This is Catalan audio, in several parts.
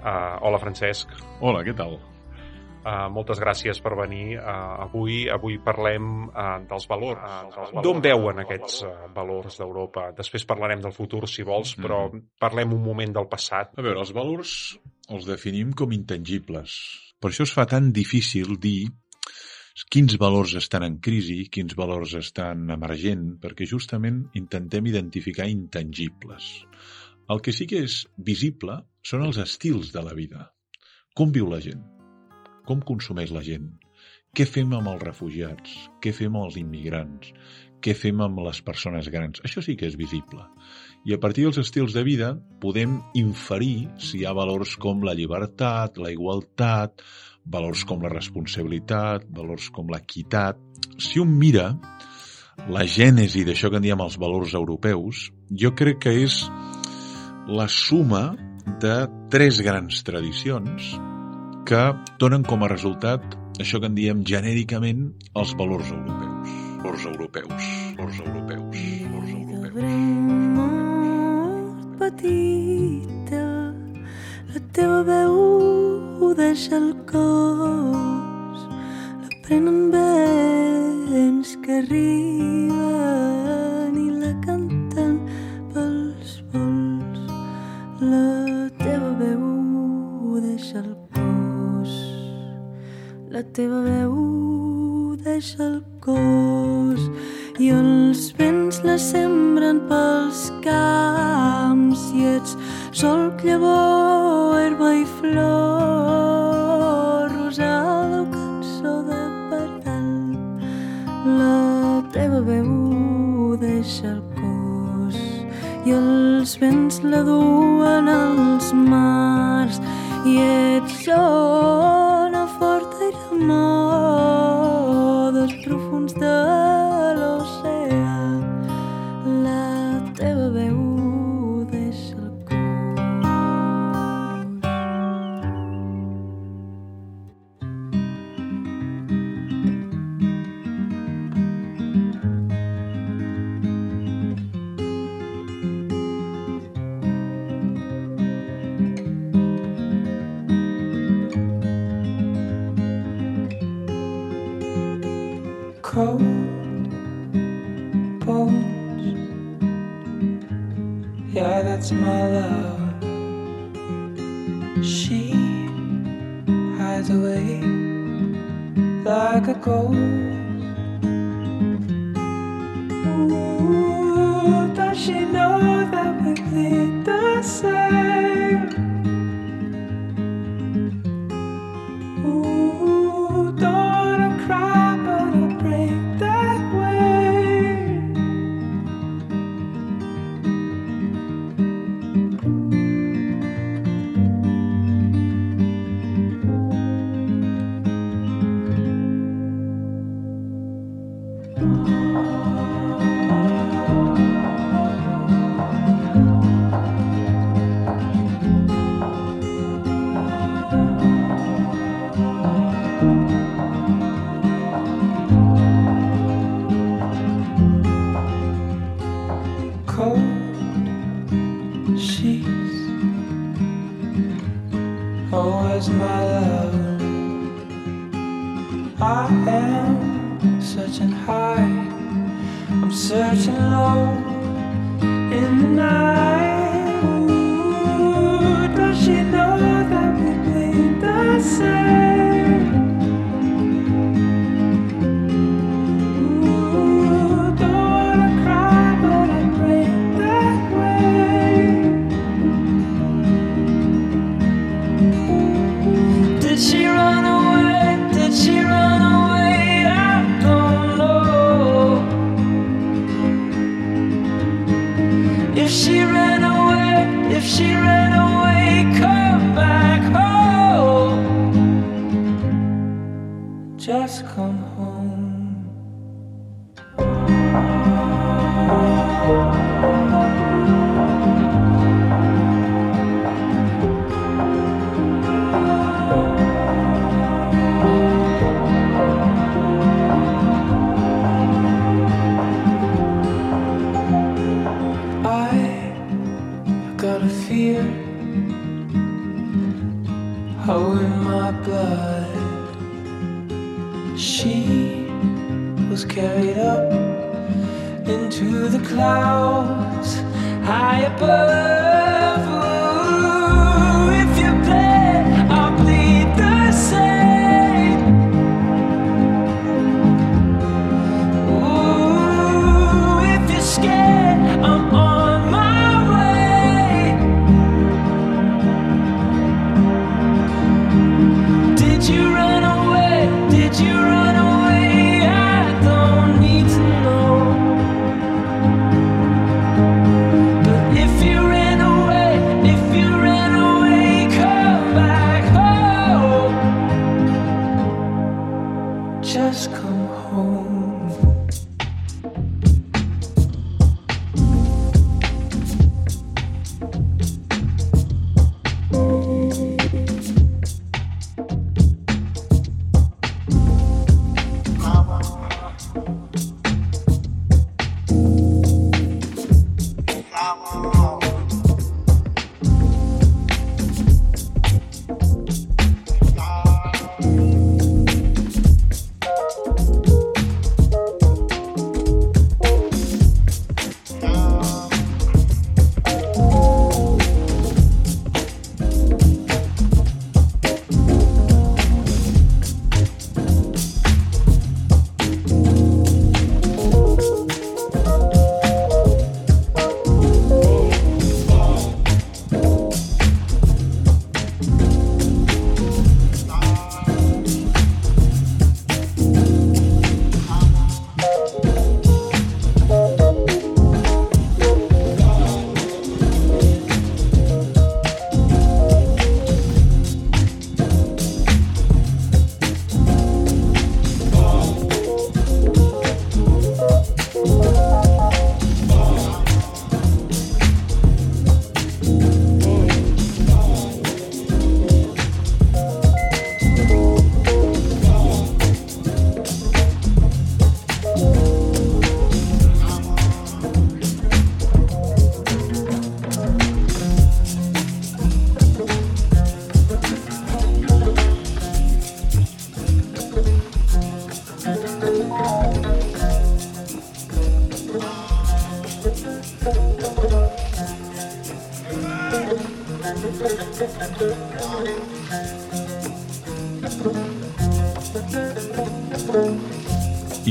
Uh, hola, Francesc. Hola, què tal? Uh, moltes gràcies per venir. Uh, avui avui parlem uh, dels valors. Uh, D'on veuen aquests uh, valors d'Europa? Després parlarem del futur, si vols, però parlem un moment del passat. A veure, els valors els definim com intangibles. Per això es fa tan difícil dir quins valors estan en crisi, quins valors estan emergent, perquè justament intentem identificar intangibles. El que sí que és visible són els estils de la vida. Com viu la gent? Com consumeix la gent? Què fem amb els refugiats? Què fem amb els immigrants? Què fem amb les persones grans? Això sí que és visible. I a partir dels estils de vida podem inferir si hi ha valors com la llibertat, la igualtat, valors com la responsabilitat, valors com l'equitat. Si un mira la gènesi d'això que en diem els valors europeus, jo crec que és la suma de tres grans tradicions que donen com a resultat això que en diem genèricament els valors europeus. Valors europeus, valors europeus, valors europeus. molt petita, la teva veu deixa el cos, la prenen vents que arriben la teva veu deixa el cos i els vents la sembren pels camps i ets sol, llavor, herba i flor, rosada o cançó de pardal. La teva veu deixa el cos i els vents la duen als mars i ets zona 的。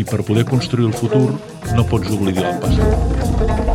per poder construir el futur no pots oblidar el passat.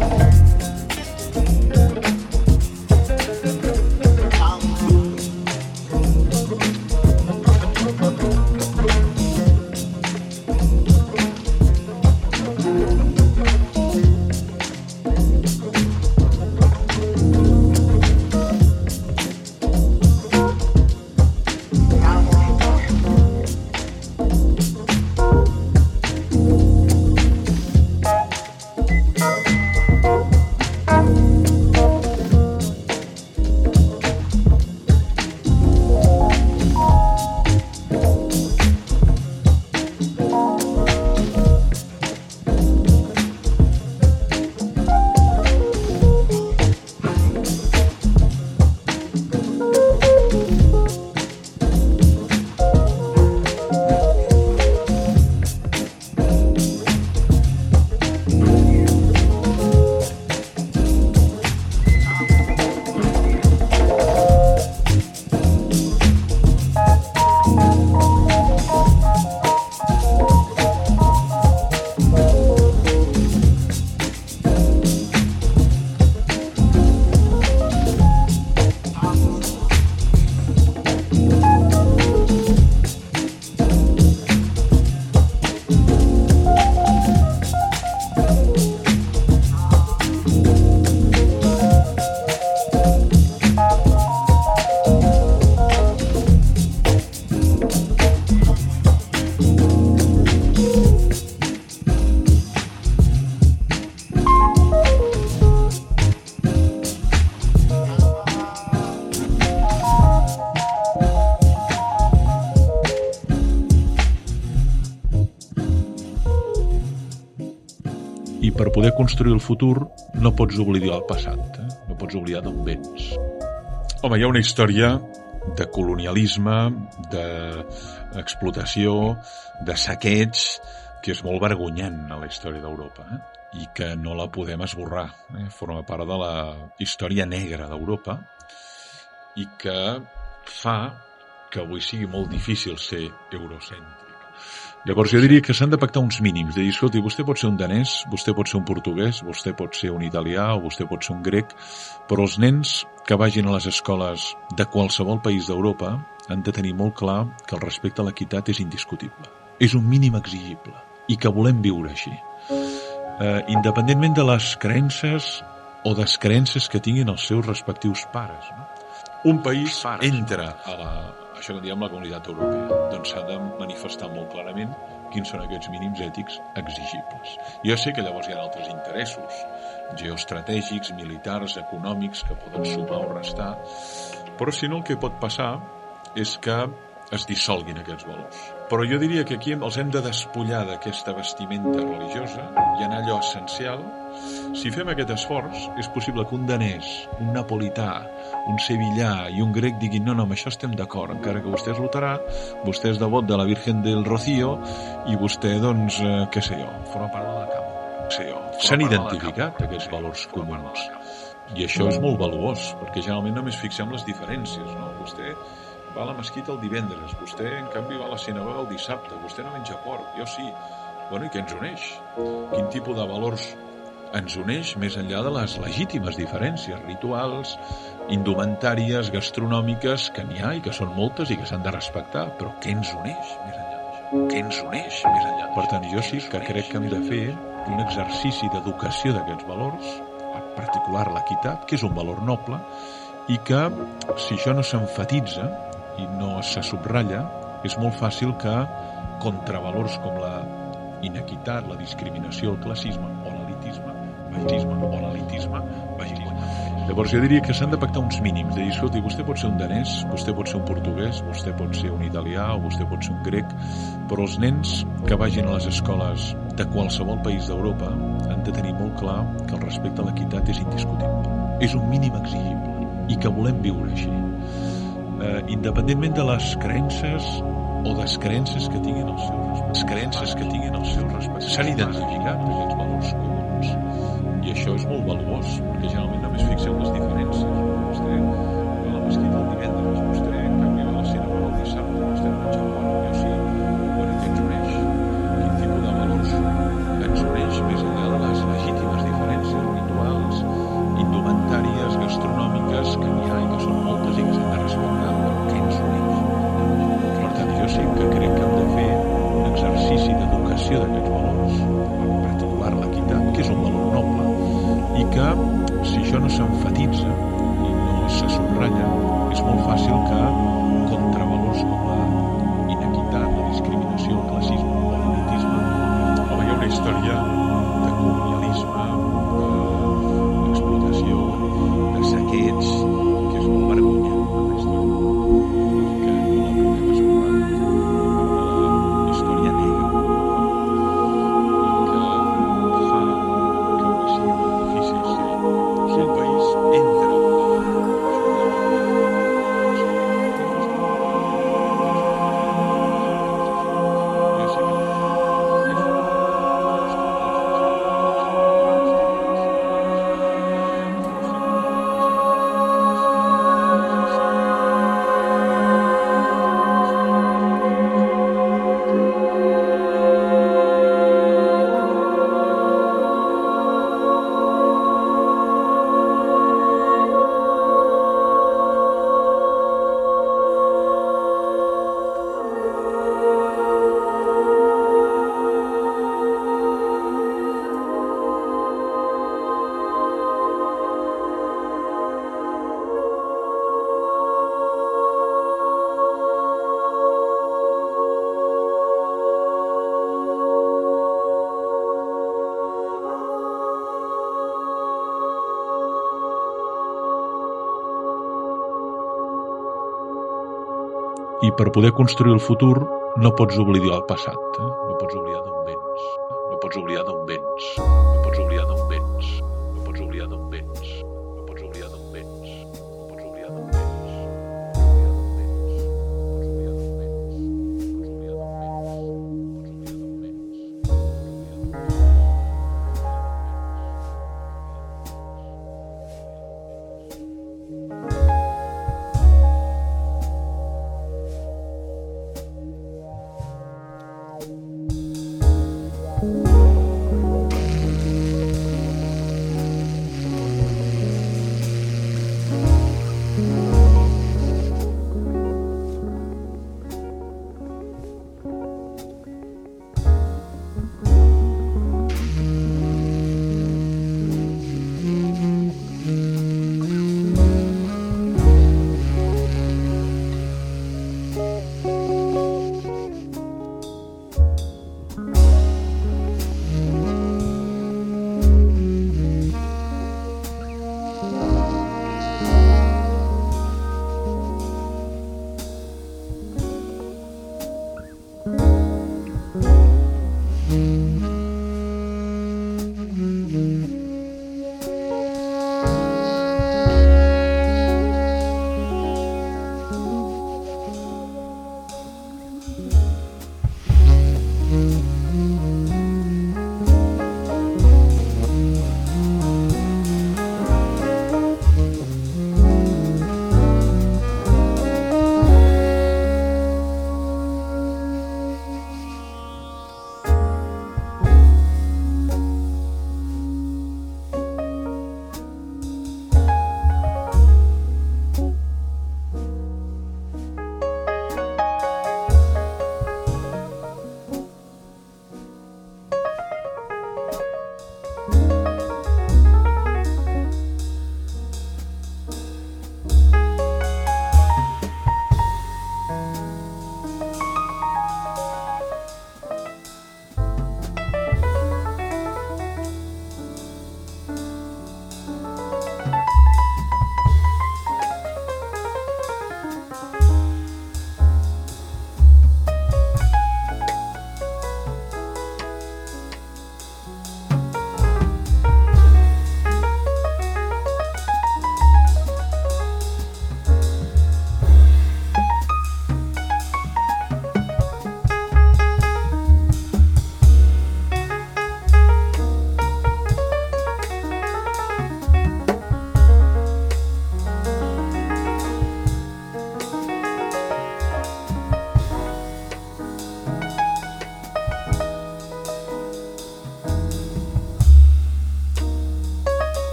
poder construir el futur no pots oblidar el passat, eh? no pots oblidar d'on vens. Home, hi ha una història de colonialisme, d'explotació, de saquets, que és molt vergonyant a la història d'Europa eh? i que no la podem esborrar. Eh? Forma part de la història negra d'Europa i que fa que avui sigui molt difícil ser eurocèntric. Llavors jo diria que s'han de pactar uns mínims, de dir, escolti, vostè pot ser un danès, vostè pot ser un portuguès, vostè pot ser un italià o vostè pot ser un grec, però els nens que vagin a les escoles de qualsevol país d'Europa han de tenir molt clar que el respecte a l'equitat és indiscutible. És un mínim exigible i que volem viure així. Eh, independentment de les creences o descreences que tinguin els seus respectius pares. No? Un país entra a la, això que diem la comunitat europea, doncs s'ha de manifestar molt clarament quins són aquests mínims ètics exigibles. Jo sé que llavors hi ha altres interessos geoestratègics, militars, econòmics, que poden sumar o restar, però si no el que pot passar és que es dissolguin aquests valors. Però jo diria que aquí els hem de despullar d'aquesta vestimenta religiosa i anar allò essencial. Si fem aquest esforç, és possible que un danès, un napolità, un sevillà i un grec diguin no, no, amb això estem d'acord, encara que vostè és luterà, vostè és devot de la Virgen del Rocío i vostè, doncs, eh, què sé jo, forma part de la cama. Sé jo. S'han identificat aquests valors comuns. I això és molt valuós, perquè generalment només fixem les diferències, no? Vostè va a la mesquita el divendres, vostè, en canvi, va a la sinagoga el dissabte, vostè no menja porc, jo sí. Bueno, i què ens uneix? Quin tipus de valors ens uneix més enllà de les legítimes diferències rituals, indumentàries, gastronòmiques, que n'hi ha i que són moltes i que s'han de respectar, però què ens uneix més enllà d'això? Què ens uneix més enllà? Per tant, jo sí que crec que hem de fer un exercici d'educació d'aquests valors, en particular l'equitat, que és un valor noble, i que, si això no s'enfatitza i no se subratlla, és molt fàcil que contravalors com la inequitat, la discriminació, el classisme o l'elitisme, vaginisme o l'elitisme, vaginisme. Llavors jo diria que s'han de pactar uns mínims, de dir, escolti, vostè pot ser un danès, vostè pot ser un portuguès, vostè pot ser un italià o vostè pot ser un grec, però els nens que vagin a les escoles de qualsevol país d'Europa han de tenir molt clar que el respecte a l'equitat és indiscutible. És un mínim exigible i que volem viure així. Eh, independentment de les creences o descreences que tinguin els seus respectes. creences que tinguin els seus respectes. S'han identificat aquests valors comuns i això és molt valuós, perquè generalment només fixeu les diferències. Si per poder construir el futur no pots oblidar el passat, eh? no pots oblidar d'on vens, no pots oblidar d'on vens, no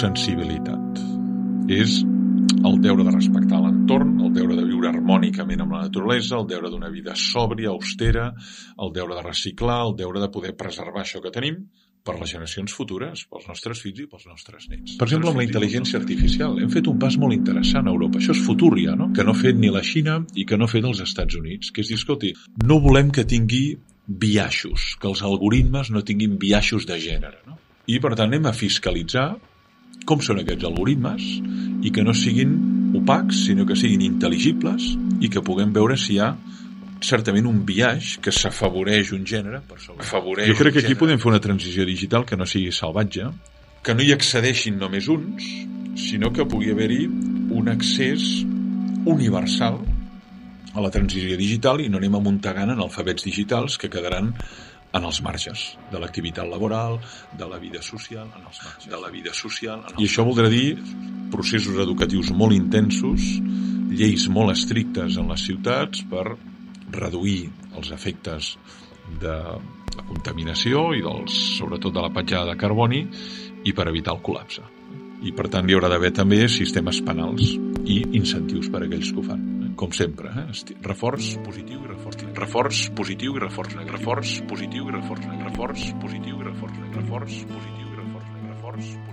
ecosensibilitat. És el deure de respectar l'entorn, el deure de viure harmònicament amb la naturalesa, el deure d'una vida sòbria, austera, el deure de reciclar, el deure de poder preservar això que tenim per les generacions futures, pels nostres fills i pels nostres nets. Per exemple, amb la intel·ligència artificial, hem fet un pas molt interessant a Europa. Això és futur ja, no? Que no ha fet ni la Xina i que no ha fet els Estats Units. Que és dir, escolti, no volem que tingui biaixos, que els algoritmes no tinguin biaixos de gènere, no? I, per tant, anem a fiscalitzar com són aquests algoritmes i que no siguin opacs, sinó que siguin intel·ligibles i que puguem veure si hi ha certament un biaix que s'afavoreix un gènere per sobre. Afavoreix jo crec que aquí podem fer una transició digital que no sigui salvatge, que no hi accedeixin només uns, sinó que pugui haver-hi un accés universal a la transició digital i no anem amuntegant en alfabets digitals que quedaran en els marges de l'activitat laboral, de la vida social, en els marges de la vida social. I això voldrà dir processos educatius molt intensos, lleis molt estrictes en les ciutats per reduir els efectes de la contaminació i dels, sobretot de la petjada de carboni i per evitar el col·lapse. I per tant hi haurà d'haver també sistemes penals i incentius per a aquells que ho fan com sempre, eh? reforç positiu i reforç reforç positiu i reforç reforç positiu i reforç reforç positiu i reforç reforç positiu i reforç reforç positiu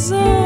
so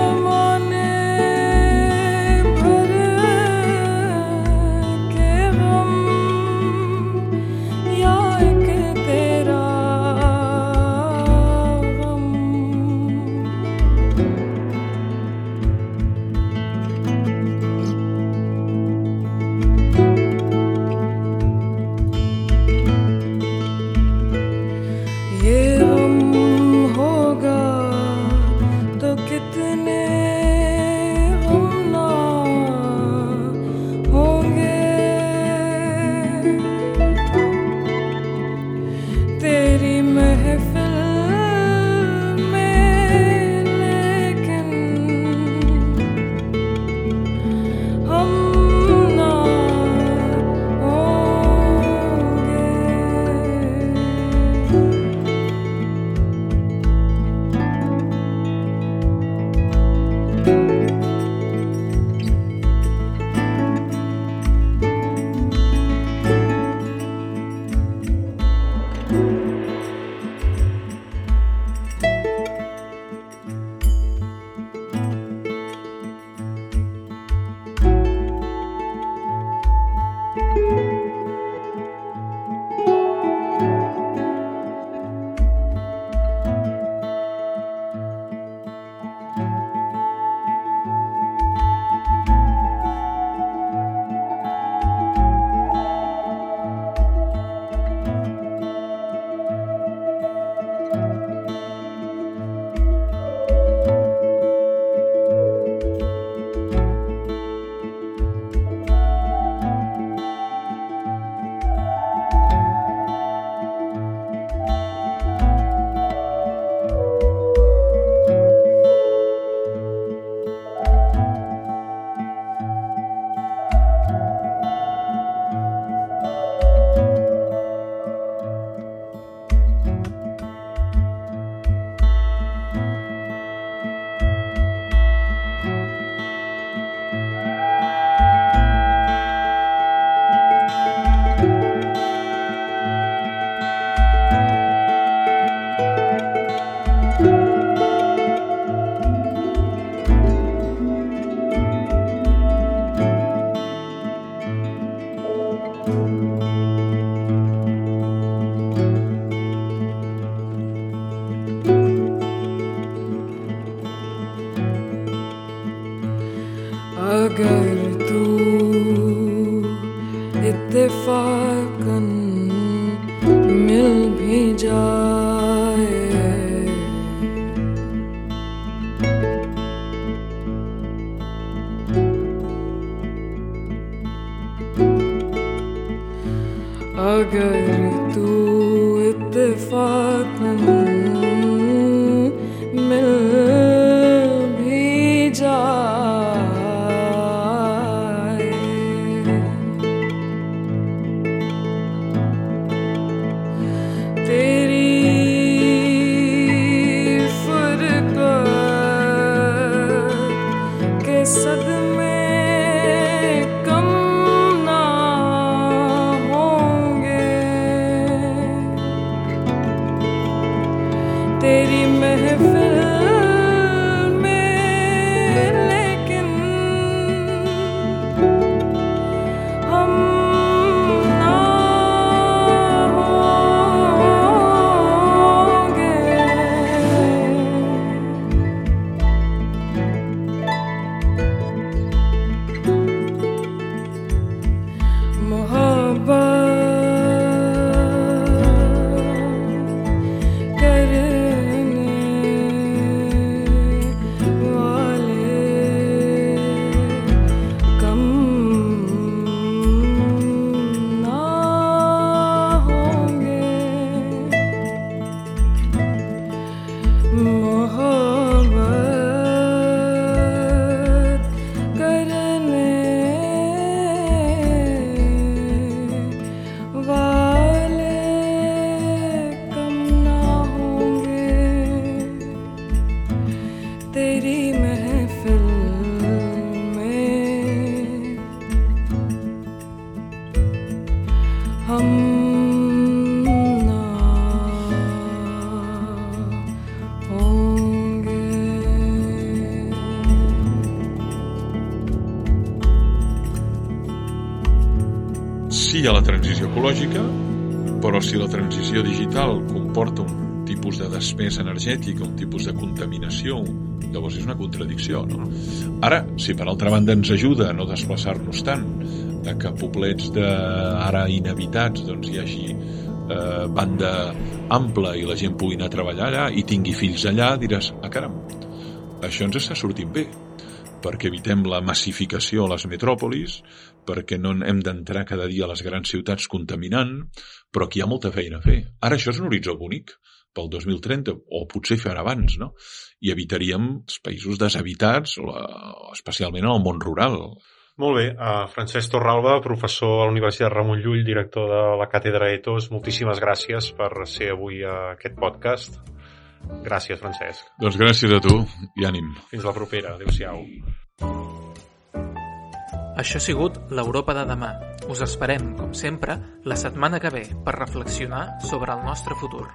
transició ecològica, però si la transició digital comporta un tipus de despesa energètica, un tipus de contaminació, llavors és una contradicció, no? Ara, si per altra banda ens ajuda a no desplaçar-nos tant, a que poblets de ara inhabitats doncs hi hagi eh, banda ampla i la gent pugui anar a treballar allà i tingui fills allà, diràs, ah caram, això ens està sortint bé perquè evitem la massificació a les metròpolis, perquè no hem d'entrar cada dia a les grans ciutats contaminant, però aquí hi ha molta feina a fer. Ara això és un horitzó bonic pel 2030, o potser fer abans, no? I evitaríem els països deshabitats, especialment en el món rural. Molt bé, uh, Francesc Torralba, professor a la Universitat Ramon Llull, director de la Càtedra Etos, moltíssimes gràcies per ser avui a aquest podcast. Gràcies, Francesc. Doncs gràcies a tu i ànim. Fins la propera. Adéu-siau. Això ha sigut l'Europa de demà. Us esperem, com sempre, la setmana que ve per reflexionar sobre el nostre futur.